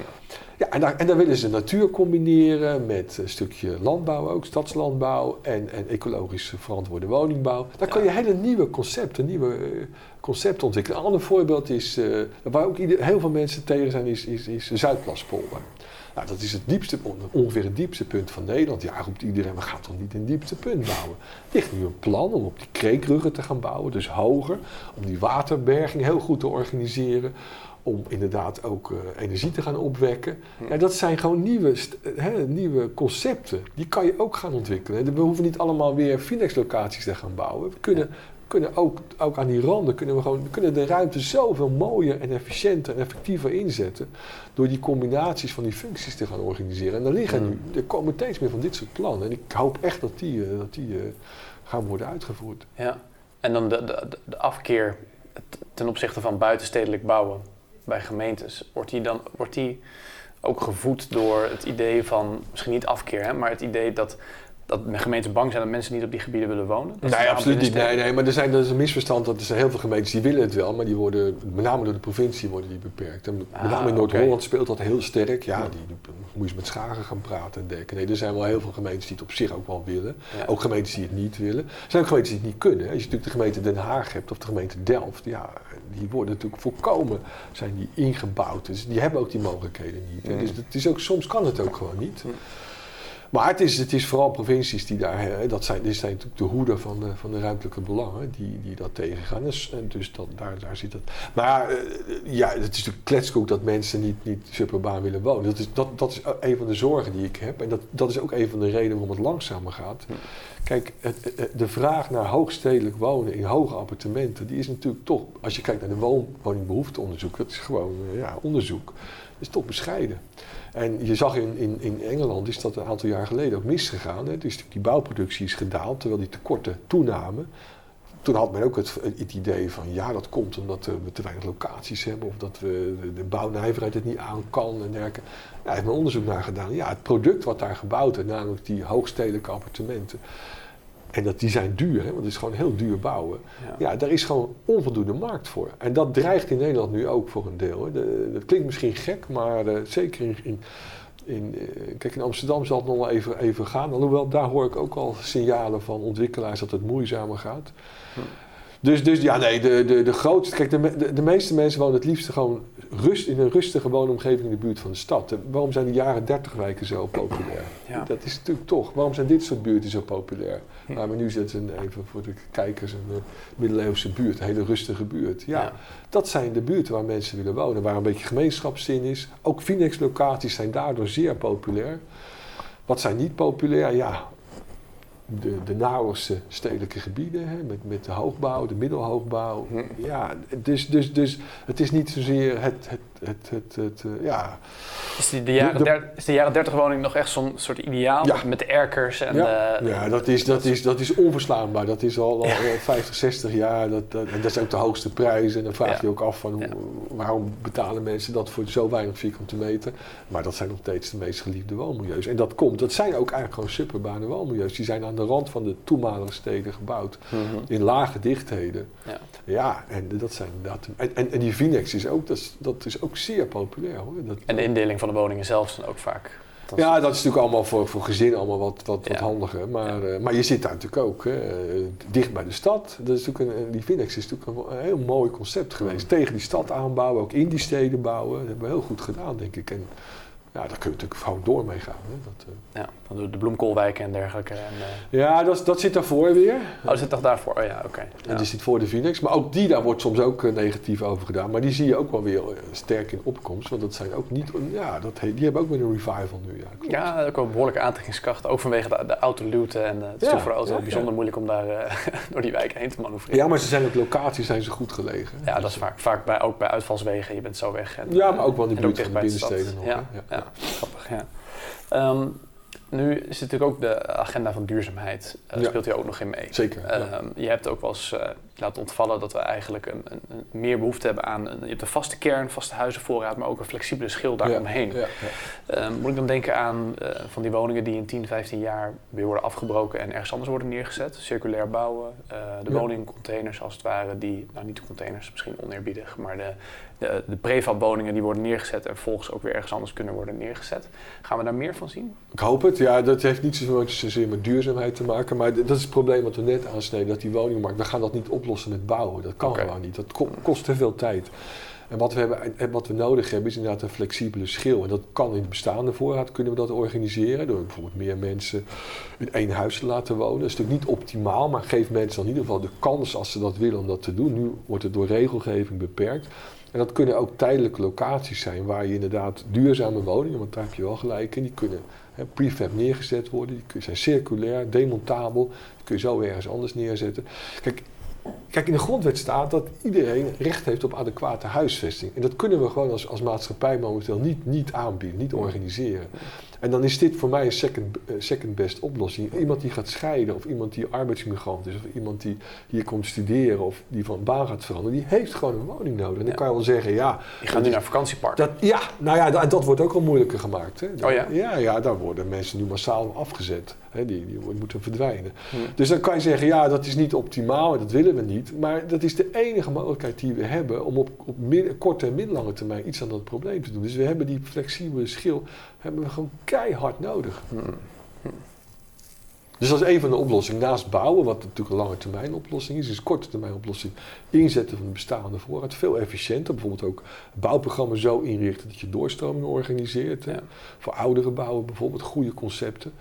ja en, daar, en dan willen ze natuur combineren met een stukje landbouw ook. Stadslandbouw en, en ecologisch verantwoorde woningbouw. Daar kan je hele nieuwe concepten, nieuwe uh, concepten ontwikkelen. Een ander voorbeeld is, uh, waar ook ieder, heel veel mensen tegen zijn, is, is, is Zuidplaspolder. Nou, dat is het diepste, ongeveer het diepste punt van Nederland. Ja, roept iedereen, we gaan toch niet een diepste punt bouwen? Er ligt nu een plan om op die kreekruggen te gaan bouwen, dus hoger. Om die waterberging heel goed te organiseren. Om inderdaad ook uh, energie te gaan opwekken. Ja, dat zijn gewoon nieuwe, hè, nieuwe concepten. Die kan je ook gaan ontwikkelen. We hoeven niet allemaal weer Finex-locaties te gaan bouwen. We kunnen kunnen ook, ook aan die randen kunnen we gewoon kunnen de ruimte zoveel mooier en efficiënter en effectiever inzetten. Door die combinaties van die functies te gaan organiseren. En er, liggen nu, er komen steeds meer van dit soort plannen. En ik hoop echt dat die, eh, dat die uh, gaan worden uitgevoerd. Ja, en dan de, de, de afkeer ten opzichte van buitenstedelijk bouwen bij gemeentes. Wordt die dan wordt die ook gevoed door het idee van, misschien niet afkeer, hè, maar het idee dat dat gemeentes bang zijn dat mensen niet op die gebieden willen wonen? nee, absoluut niet. Nee, nee, maar er, zijn, er is een misverstand. Dat er zijn heel veel gemeentes die willen het wel, maar die worden, met name door de provincie, worden die beperkt. En met ah, name in Noord-Holland speelt dat heel sterk. Ja, die, die, moet je met Schagen gaan praten en denken. Nee, er zijn wel heel veel gemeentes die het op zich ook wel willen. Ook gemeentes die het niet willen. Er zijn ook gemeentes die het niet kunnen. Als je natuurlijk de gemeente Den Haag hebt of de gemeente Delft, ja, die worden natuurlijk volkomen zijn die ingebouwd. Dus die hebben ook die mogelijkheden niet. Dus het is ook, soms kan het ook gewoon niet. Maar het is, het is vooral provincies die daar, hè, dat zijn, dit zijn natuurlijk de hoeden van de, van de ruimtelijke belangen, die, die dat tegengaan. Dus, dus dat, daar, daar zit het. Maar uh, ja, het is natuurlijk kletskoek dat mensen niet, niet suburbaan willen wonen. Dat is, dat, dat is een van de zorgen die ik heb. En dat, dat is ook een van de redenen waarom het langzamer gaat. Kijk, het, de vraag naar hoogstedelijk wonen in hoge appartementen, die is natuurlijk toch, als je kijkt naar de woningbehoefteonderzoek, dat is gewoon ja, onderzoek, is toch bescheiden. En je zag in, in, in Engeland is dat een aantal jaar geleden ook misgegaan. Hè? Dus die bouwproductie is gedaald, terwijl die tekorten toenamen. Toen had men ook het, het idee van ja, dat komt omdat we te weinig locaties hebben of dat we de bouwnijverheid het niet aan kan en dergelijke. Ja, daar heeft men onderzoek naar gedaan. Ja, het product wat daar gebouwd is, namelijk die hoogstedelijke appartementen, en dat, die zijn duur, hè, want het is gewoon heel duur bouwen. Ja. ja. daar is gewoon onvoldoende markt voor. En dat dreigt in Nederland nu ook voor een deel. Hè. De, dat klinkt misschien gek, maar uh, zeker in, in, in uh, kijk, in Amsterdam zal het nog wel even, even gaan. Alhoewel, daar hoor ik ook al signalen van ontwikkelaars dat het moeizamer gaat. Hm. Dus, dus ja, nee, de, de, de grootste. Kijk, de, de, de, meeste mensen wonen het liefst gewoon rust, in een rustige woonomgeving in de buurt van de stad. waarom zijn de jaren 30 wijken zo populair? Ja. Dat is natuurlijk toch. Waarom zijn dit soort buurten zo populair? Hm. Waar we nu zitten, even voor de kijkers, een middeleeuwse buurt, een hele rustige buurt. Ja, ja, dat zijn de buurten waar mensen willen wonen, waar een beetje gemeenschapszin is. Ook Phoenix-locaties zijn daardoor zeer populair. Wat zijn niet populair? Ja, de, de nauwste stedelijke gebieden, hè, met, met de hoogbouw, de middelhoogbouw. Hm. Ja, dus, dus, dus het is niet zozeer het, het, het, het, het uh, ja. Is, die, de jaren der, is de jaren 30 woning nog echt zo'n soort ideaal ja. met de erkers? En ja, de, ja dat, is, dat, is, dat is onverslaanbaar. Dat is al, al 50, 60 jaar. Dat, dat, en dat is ook de hoogste prijs. En dan vraag je ook af van waarom betalen mensen dat voor zo weinig vierkante meter. Maar dat zijn nog steeds de meest geliefde woonmilieus. En dat komt, dat zijn ook eigenlijk gewoon suburbane woonmilieus. Die zijn aan de rand van de toenmalige steden gebouwd. Mm -hmm. In lage dichtheden. Ja, ja en dat zijn dat. En, en, en die Vinex is ook, dat is, dat is ook zeer populair hoor. Dat, en de indeling van de woningen zelf dan ook vaak. Dat ja, dat is natuurlijk allemaal voor, voor gezinnen allemaal wat, wat, wat handiger. Maar, ja. uh, maar je zit daar natuurlijk ook, hè, dicht bij de stad. Dat is natuurlijk een, die Vinex is natuurlijk een, een heel mooi concept geweest. Mm. Tegen die stad aanbouwen, ook in die steden bouwen. Dat hebben we heel goed gedaan, denk ik. En, ja, daar kun je natuurlijk gewoon door mee gaan. Hè. Dat, uh... Ja, dan de bloemkoolwijken en dergelijke. En, uh... Ja, dat, dat zit daarvoor weer. Oh, dat zit toch daarvoor? Oh, ja, oké. Okay. En die zit voor de Phoenix. Maar ook die, daar wordt soms ook uh, negatief over gedaan. Maar die zie je ook wel weer sterk in opkomst. Want dat zijn ook niet... Ja, dat, die hebben ook weer een revival nu. Ja, klopt. ja ook een behoorlijke aantrekkingskracht. Ook vanwege de, de autoluwte. En het is ja, voor de auto ja, bijzonder moeilijk om daar door die wijken heen te manoeuvreren. Ja, maar ze zijn ook locaties zijn ze goed gelegen. Ja, dat is vaak, vaak bij, ook bij uitvalswegen. Je bent zo weg. En, ja, maar ook wel in de buurt van de binnensteden nog. Ja, ja. grappig. Ja. Um, nu is natuurlijk ook de agenda van duurzaamheid, uh, ja. speelt hier ook nog in mee. Zeker. Ja. Je hebt ook wel eens laten ontvallen dat we eigenlijk een, een, een meer behoefte hebben aan een, je hebt een vaste kern, vaste huizenvoorraad, maar ook een flexibele schil daaromheen. Ja. Um, moet ik dan denken aan uh, van die woningen die in 10, 15 jaar weer worden afgebroken en ergens anders worden neergezet, circulair bouwen, de woningcontainers als het ware, die, nou niet de containers, misschien oneerbiedig, maar de, de, de prefabwoningen die worden neergezet en vervolgens ook weer ergens anders kunnen worden neergezet. Gaan we daar meer van zien? Ik hoop het. Ja, dat heeft niet zozeer met duurzaamheid te maken. Maar dat is het probleem wat we net aansneden. Dat die woningmarkt, we gaan dat niet oplossen met bouwen. Dat kan okay. gewoon niet. Dat kost te veel tijd. En wat we, hebben, en wat we nodig hebben is inderdaad een flexibele schil. En dat kan in de bestaande voorraad kunnen we dat organiseren. Door bijvoorbeeld meer mensen in één huis te laten wonen. Dat is natuurlijk niet optimaal, maar geeft mensen dan in ieder geval de kans als ze dat willen om dat te doen. Nu wordt het door regelgeving beperkt. En dat kunnen ook tijdelijke locaties zijn waar je inderdaad duurzame woningen, want daar heb je wel gelijk in, die kunnen hè, prefab neergezet worden, die zijn circulair, demontabel, die kun je zo ergens anders neerzetten. Kijk, Kijk, in de grondwet staat dat iedereen recht heeft op adequate huisvesting. En dat kunnen we gewoon als, als maatschappij momenteel niet, niet aanbieden, niet organiseren. En dan is dit voor mij een second, uh, second best oplossing. Iemand die gaat scheiden, of iemand die arbeidsmigrant is, of iemand die hier komt studeren, of die van baan gaat veranderen, die heeft gewoon een woning nodig. En dan kan je wel zeggen, ja. Die gaat nu naar vakantiepark. Dat, ja, nou ja, dat, dat wordt ook al moeilijker gemaakt. Hè. oh ja? Ja, ja, daar worden mensen nu massaal afgezet. Hè, die, die moeten verdwijnen. Hm. Dus dan kan je zeggen, ja, dat is niet optimaal, dat willen we niet. Maar dat is de enige mogelijkheid die we hebben om op, op korte en middellange termijn iets aan dat probleem te doen. Dus we hebben die flexibele schil hebben we gewoon keihard nodig. Hmm. Dus dat is een van de oplossingen. Naast bouwen, wat natuurlijk een lange termijn oplossing is, is korte termijn oplossing. Inzetten van de bestaande voorraad. Veel efficiënter. Bijvoorbeeld ook bouwprogramma's zo inrichten dat je doorstroming organiseert. Ja. Voor oudere bouwen bijvoorbeeld, goede concepten.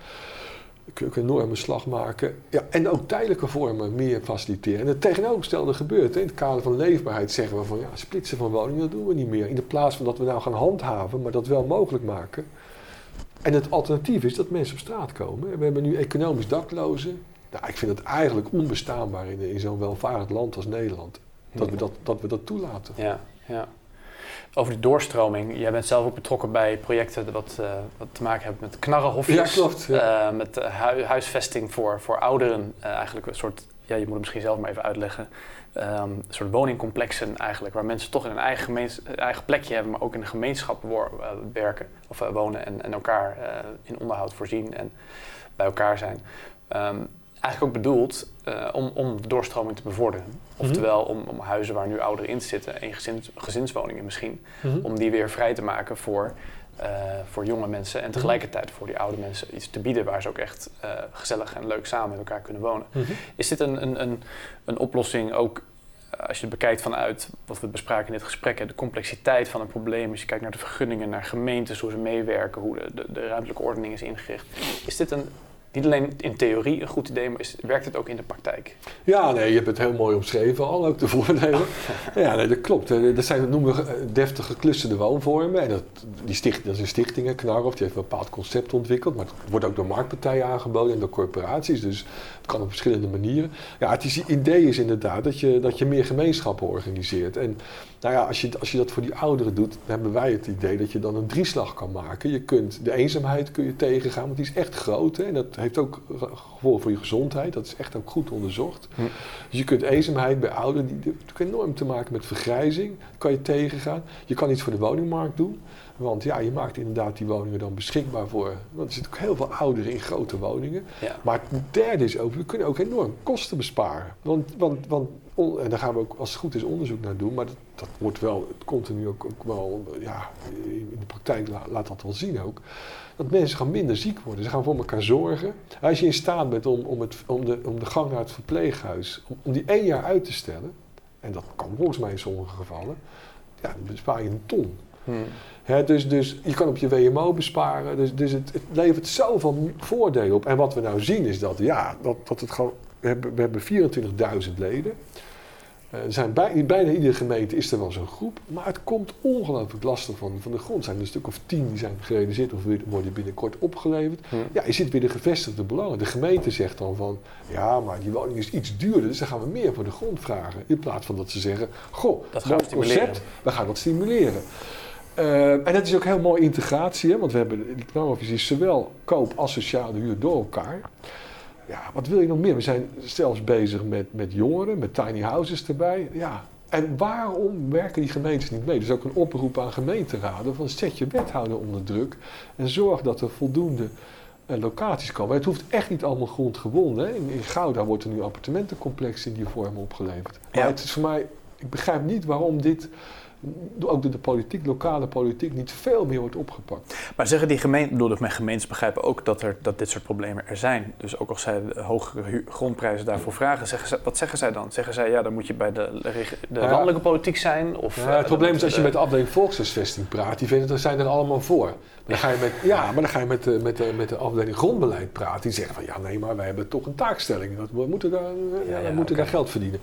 Kun je een enorme slag maken. Ja, en ook tijdelijke vormen meer faciliteren. En het tegenovergestelde gebeurt. Hè. In het kader van leefbaarheid zeggen we van ja, splitsen van woningen, dat doen we niet meer. In de plaats van dat we nou gaan handhaven, maar dat wel mogelijk maken. En het alternatief is dat mensen op straat komen. We hebben nu economisch daklozen. Nou, ik vind het eigenlijk onbestaanbaar in, in zo'n welvarend land als Nederland. Dat, we dat, dat we dat toelaten. Ja, ja. Over die doorstroming. Jij bent zelf ook betrokken bij projecten wat, uh, wat te maken hebben met knarrenhofjes. Ja, klopt. Ja. Uh, met huisvesting voor, voor ouderen. Uh, eigenlijk een soort, ja, je moet het misschien zelf maar even uitleggen. Um, een soort woningcomplexen eigenlijk, waar mensen toch in een eigen, eigen plekje hebben, maar ook in een gemeenschap werken of wonen en, en elkaar in onderhoud voorzien en bij elkaar zijn. Um, eigenlijk ook bedoeld uh, om, om de doorstroming te bevorderen. Oftewel om, om huizen waar nu ouderen in zitten, en gezins, gezinswoningen misschien, -hmm. om die weer vrij te maken voor, uh, voor jonge mensen en tegelijkertijd voor die oude mensen iets te bieden waar ze ook echt uh, gezellig en leuk samen met elkaar kunnen wonen. Mm -hmm. Is dit een, een, een, een oplossing ook als je het bekijkt vanuit wat we bespraken in dit gesprek, de complexiteit van een probleem, als je kijkt naar de vergunningen, naar gemeentes, hoe ze meewerken, hoe de, de, de ruimtelijke ordening is ingericht, is dit een, niet alleen in theorie een goed idee, maar is, werkt het ook in de praktijk? Ja, nee, je hebt het heel mooi omschreven al, ook de voordelen. ja, nee, dat klopt. Dat zijn, dat noemen we deftig geclusterde woonvormen. En dat, die sticht, dat zijn stichtingen, Knarhoff, die heeft een bepaald concept ontwikkeld. Maar het wordt ook door marktpartijen aangeboden en door corporaties. Dus het kan op verschillende manieren. Ja, het idee is inderdaad dat je, dat je meer gemeenschappen organiseert. En nou ja, als je, als je dat voor die ouderen doet, dan hebben wij het idee dat je dan een drieslag kan maken. Je kunt de eenzaamheid kun je tegengaan, want die is echt groot. Hè? En dat heeft ook gevolgen voor je gezondheid. Dat is echt ook goed onderzocht. Hm. Dus je kunt eenzaamheid bij ouderen, die, die heeft enorm te maken met vergrijzing. Dat kan je tegengaan. Je kan iets voor de woningmarkt doen. Want ja, je maakt inderdaad die woningen dan beschikbaar voor. Want er zitten ook heel veel ouderen in grote woningen. Ja. Maar het derde is ook, we kunnen ook enorm kosten besparen. Want, want, want en daar gaan we ook als het goed is onderzoek naar doen. Maar dat, dat wordt wel continu ook, ook wel, ja, in de praktijk laat dat wel zien ook. Dat mensen gaan minder ziek worden. Ze gaan voor elkaar zorgen. Als je in staat bent om, om, het, om, de, om de gang naar het verpleeghuis, om, om die één jaar uit te stellen. En dat kan volgens mij in sommige gevallen. Ja, dan bespaar je een ton. Hmm. He, dus, dus je kan op je WMO besparen. Dus, dus het, het levert zoveel voordelen op. En wat we nou zien is dat, ja, dat, dat het gewoon. We hebben, we hebben 24.000 leden. Uh, zijn bij, in bijna iedere gemeente is er wel zo'n groep. Maar het komt ongelooflijk lastig van, van de grond. Er zijn een stuk of tien die zijn gerealiseerd of worden binnenkort opgeleverd. Hmm. Ja, je zit weer de gevestigde belangen. De gemeente zegt dan van, ja, maar die woning is iets duurder. Dus dan gaan we meer voor de grond vragen. In plaats van dat ze zeggen, goh, dat gaan we concept, we gaan dat stimuleren. Uh, en dat is ook heel mooi integratie, hè? want we hebben die is zowel koop als sociale huur door elkaar. Ja, wat wil je nog meer? We zijn zelfs bezig met, met jongeren, met tiny houses erbij. Ja. En waarom werken die gemeentes niet mee? Dus ook een oproep aan gemeenteraden van zet je wethouder onder druk en zorg dat er voldoende uh, locaties komen. Het hoeft echt niet allemaal grondgebonden. Hè? In, in Gouda wordt er nu appartementencomplex in die vorm opgeleverd. Maar Ja. het is voor mij, ik begrijp niet waarom dit ook door de politiek, lokale politiek, niet veel meer wordt opgepakt. Maar zeggen die gemeenten, bedoel, de gemeentes begrijpen ook dat, er, dat dit soort problemen er zijn. Dus ook als zij de hogere grondprijzen daarvoor vragen, zeggen ze, wat zeggen zij dan? Zeggen zij, ja, dan moet je bij de, de Ja. landelijke politiek zijn? Of, Ja, eh, het probleem is als je met de afdeling volkshuisvesting praat, die vinden, er zijn er allemaal voor. Maar dan ga je met, ja, maar dan ga je met, de, met, de, met de afdeling grondbeleid praten. Die zeggen van ja, nee, maar wij hebben toch een taakstelling. Dat, we moeten, daar, ja, we moeten daar geld verdienen.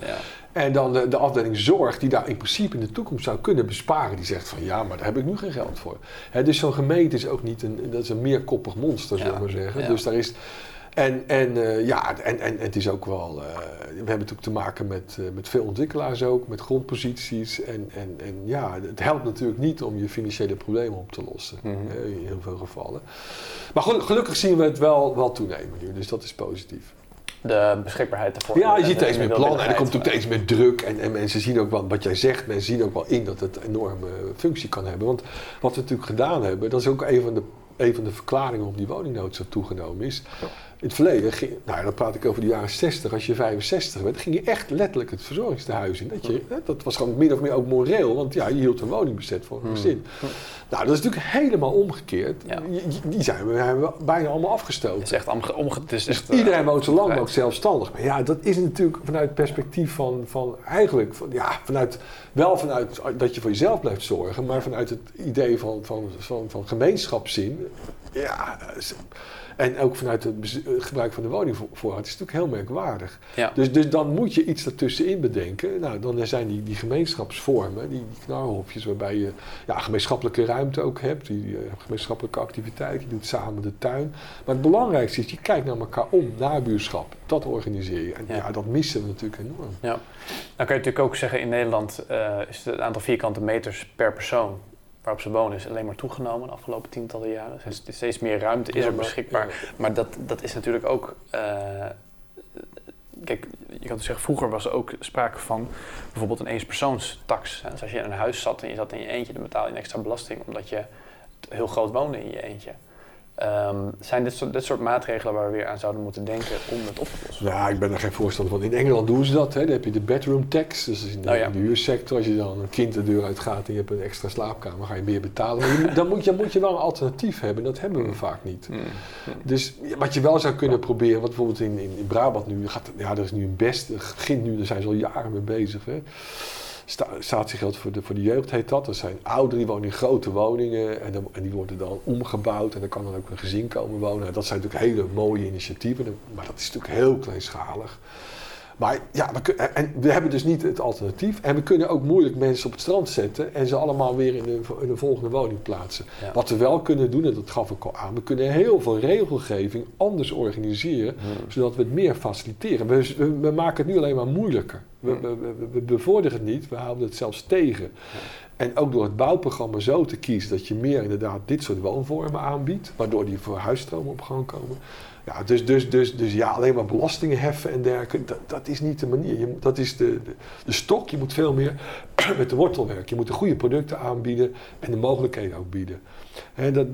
Ja. En dan de, de afdeling zorg, die daar in principe in de toekomst zou kunnen besparen, die zegt van ja, maar daar heb ik nu geen geld voor. Dus zo'n gemeente is ook niet een, dat is een meerkoppig monster, zullen we Ja, maar zeggen. ja. Dus daar is. En, en eh, ja, en, en, en het is ook wel. eh, we hebben natuurlijk te maken met, eh, met veel ontwikkelaars ook, met grondposities. En, en, en ja, het helpt natuurlijk niet om je financiële problemen op te lossen. Mhm. eh, in heel veel gevallen. Maar gelu- gelukkig zien we het wel, wel toenemen nu, dus dat is positief. De beschikbaarheid daarvoor. Ja, je ziet steeds meer plannen en er komt ook steeds meer druk. En, en mensen zien ook wel, wat jij zegt, mensen zien ook wel in dat het een enorme functie kan hebben. Want wat we natuurlijk gedaan hebben, dat is ook een van de, een van de verklaringen waarom die woningnood zo toegenomen is. In het verleden, ging, nou dan praat ik over de jaren 60, als je 65 werd, ging je echt letterlijk het verzorgingstehuis in. Dat, je, dat was gewoon min of meer ook moreel, want ja, je hield een woning bezet voor een gezin. Nou, dat is natuurlijk helemaal omgekeerd. Ja. Die, zijn we, hebben we bijna allemaal afgestoten. Het is echt omge... het is echt, eh, iedereen woont zo lang vrij. mogelijk zelfstandig. Maar ja, dat is natuurlijk vanuit het perspectief van, van eigenlijk, van, ja, vanuit, wel vanuit dat je voor jezelf blijft zorgen, maar vanuit het idee van, van, van, van gemeenschapszin. Ja, en ook vanuit het het gebruik van de woningvoorraad is het natuurlijk heel merkwaardig. Ja. Dus, dus dan moet je iets ertussenin bedenken. Nou, dan zijn die, die gemeenschapsvormen, die, die knarhofjes, waarbij je ja, gemeenschappelijke ruimte ook hebt, die eh, gemeenschappelijke activiteit, je doet samen de tuin. Maar het belangrijkste is, je kijkt naar elkaar om, nabuurschap. Dat organiseer je. En ja, Ja. dat missen we natuurlijk enorm. Ja. Dan kan je natuurlijk ook zeggen, in Nederland eh, is het aantal vierkante meters per persoon waarop ze wonen is alleen maar toegenomen de afgelopen tientallen jaren. Dus steeds meer ruimte is er beschikbaar. Maar dat, dat is natuurlijk ook. eh, kijk, je kan dus zeggen, vroeger was er ook sprake van bijvoorbeeld een eenpersoonstax. hè. Dus als je in een huis zat en je zat in je eentje, dan betaal je een extra belasting omdat je heel groot woonde in je eentje. Ehm, zijn dit soort, dit soort maatregelen waar we weer aan zouden moeten denken om het op te lossen? Ja, ik ben er geen voorstander van. In Engeland doen ze dat. Hè. Dan heb je de bedroom tax. Dus in de, Oh ja. in de huursector, als je dan een kind de deur uitgaat en je hebt een extra slaapkamer, ga je meer betalen. Maar je moet- dan moet je, moet je wel een alternatief hebben. Dat hebben we vaak niet. Hmm. Dus wat je wel zou kunnen proberen, wat bijvoorbeeld in, in, in Brabant nu gaat, ja, er is nu een best, begint nu, daar zijn ze al jaren mee bezig. Hè. Sta, statiegeld voor de, voor de jeugd heet dat. Dat zijn ouderen die wonen in grote woningen en, dan, en die worden dan omgebouwd en dan kan dan ook een gezin komen wonen. Dat zijn natuurlijk hele mooie initiatieven, maar dat is natuurlijk heel kleinschalig. Maar ja, we, en we hebben dus niet het alternatief. En we kunnen ook moeilijk mensen op het strand zetten en ze allemaal weer in een, in volgende woning plaatsen. Ja. Wat we wel kunnen doen, en dat gaf ik al aan, we kunnen heel veel regelgeving anders organiseren, Hmm. zodat we het meer faciliteren. We, we, we maken het nu alleen maar moeilijker. We, we, bevorderen het niet, we houden het zelfs tegen. En ook door het bouwprogramma zo te kiezen dat je meer inderdaad dit soort woonvormen aanbiedt, waardoor die voor huisstromen op gang komen. Dus, dus, dus, dus ja, alleen maar belastingen heffen en dergelijke, dat, dat is niet de manier. Dat is de, de, stok. Je moet veel meer met de wortel werken. Je moet de goede producten aanbieden en de mogelijkheden ook bieden. En dat,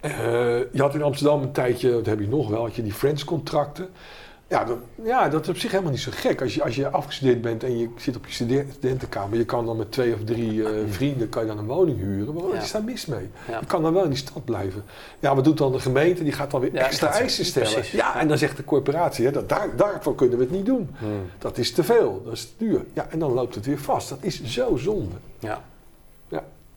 eh, je had in Amsterdam een tijdje, dat heb je nog wel, had je die Friends-contracten. Ja dat, ja, dat is op zich helemaal niet zo gek. Als je, als je afgestudeerd bent en je zit op je studentenkamer, je kan dan met twee of drie eh, vrienden kan je dan een woning huren. Wat Ja. is daar mis mee? Ja. Je kan dan wel in die stad blijven. Ja, wat doet dan de gemeente? Die gaat dan weer extra eisen stellen. precies. Ja, en dan zegt de corporatie, hè, dat, daar, daarvoor kunnen we het niet doen. Hmm. Dat is te veel, dat is te duur. Ja, en dan loopt het weer vast. Dat is zo zonde. Ja.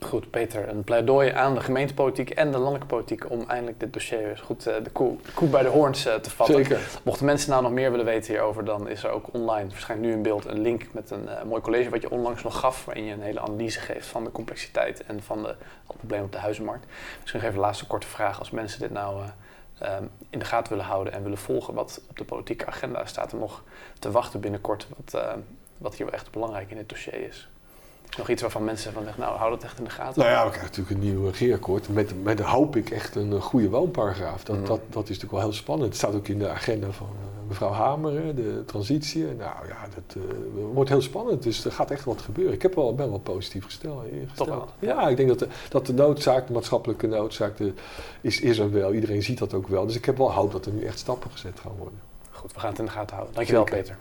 Goed, Peter, een pleidooi aan de gemeentepolitiek en de landelijke politiek om eindelijk dit dossier eens goed eh, de, koe, de koe bij de hoorns eh, te vatten. Zeker. Mochten mensen nou nog meer willen weten hierover, dan is er ook online, waarschijnlijk nu in beeld, een link met een eh, mooi college wat je onlangs nog gaf, waarin je een hele analyse geeft van de complexiteit en van de, alle problemen op de huizenmarkt. Misschien nog even een laatste korte vraag. Als mensen dit nou eh, ehm, in de gaten willen houden en willen volgen wat op de politieke agenda staat er nog te wachten binnenkort, wat, wat hier wel echt belangrijk in dit dossier is. Nog iets waarvan mensen van zeggen, nou hou dat echt in de gaten. Nou ja, we krijgen natuurlijk een nieuw regeerakkoord. Met, met hoop ik echt een eh, goede woonparagraaf. Dat, Mhm. dat, dat is natuurlijk wel heel spannend. Het staat ook in de agenda van eh, mevrouw Hamer, de transitie. Nou ja, dat eh, wordt heel spannend. Dus er gaat echt wat gebeuren. Ik heb wel, ben wel positief gesteld. Toch wel, Ja, ik denk dat de, dat de noodzaak, de maatschappelijke noodzaak, de, is, is er wel. Iedereen ziet dat ook wel. Dus ik heb wel hoop dat er nu echt stappen gezet gaan worden. Goed, we gaan het in de gaten houden. Dankjewel Zeker. Peter.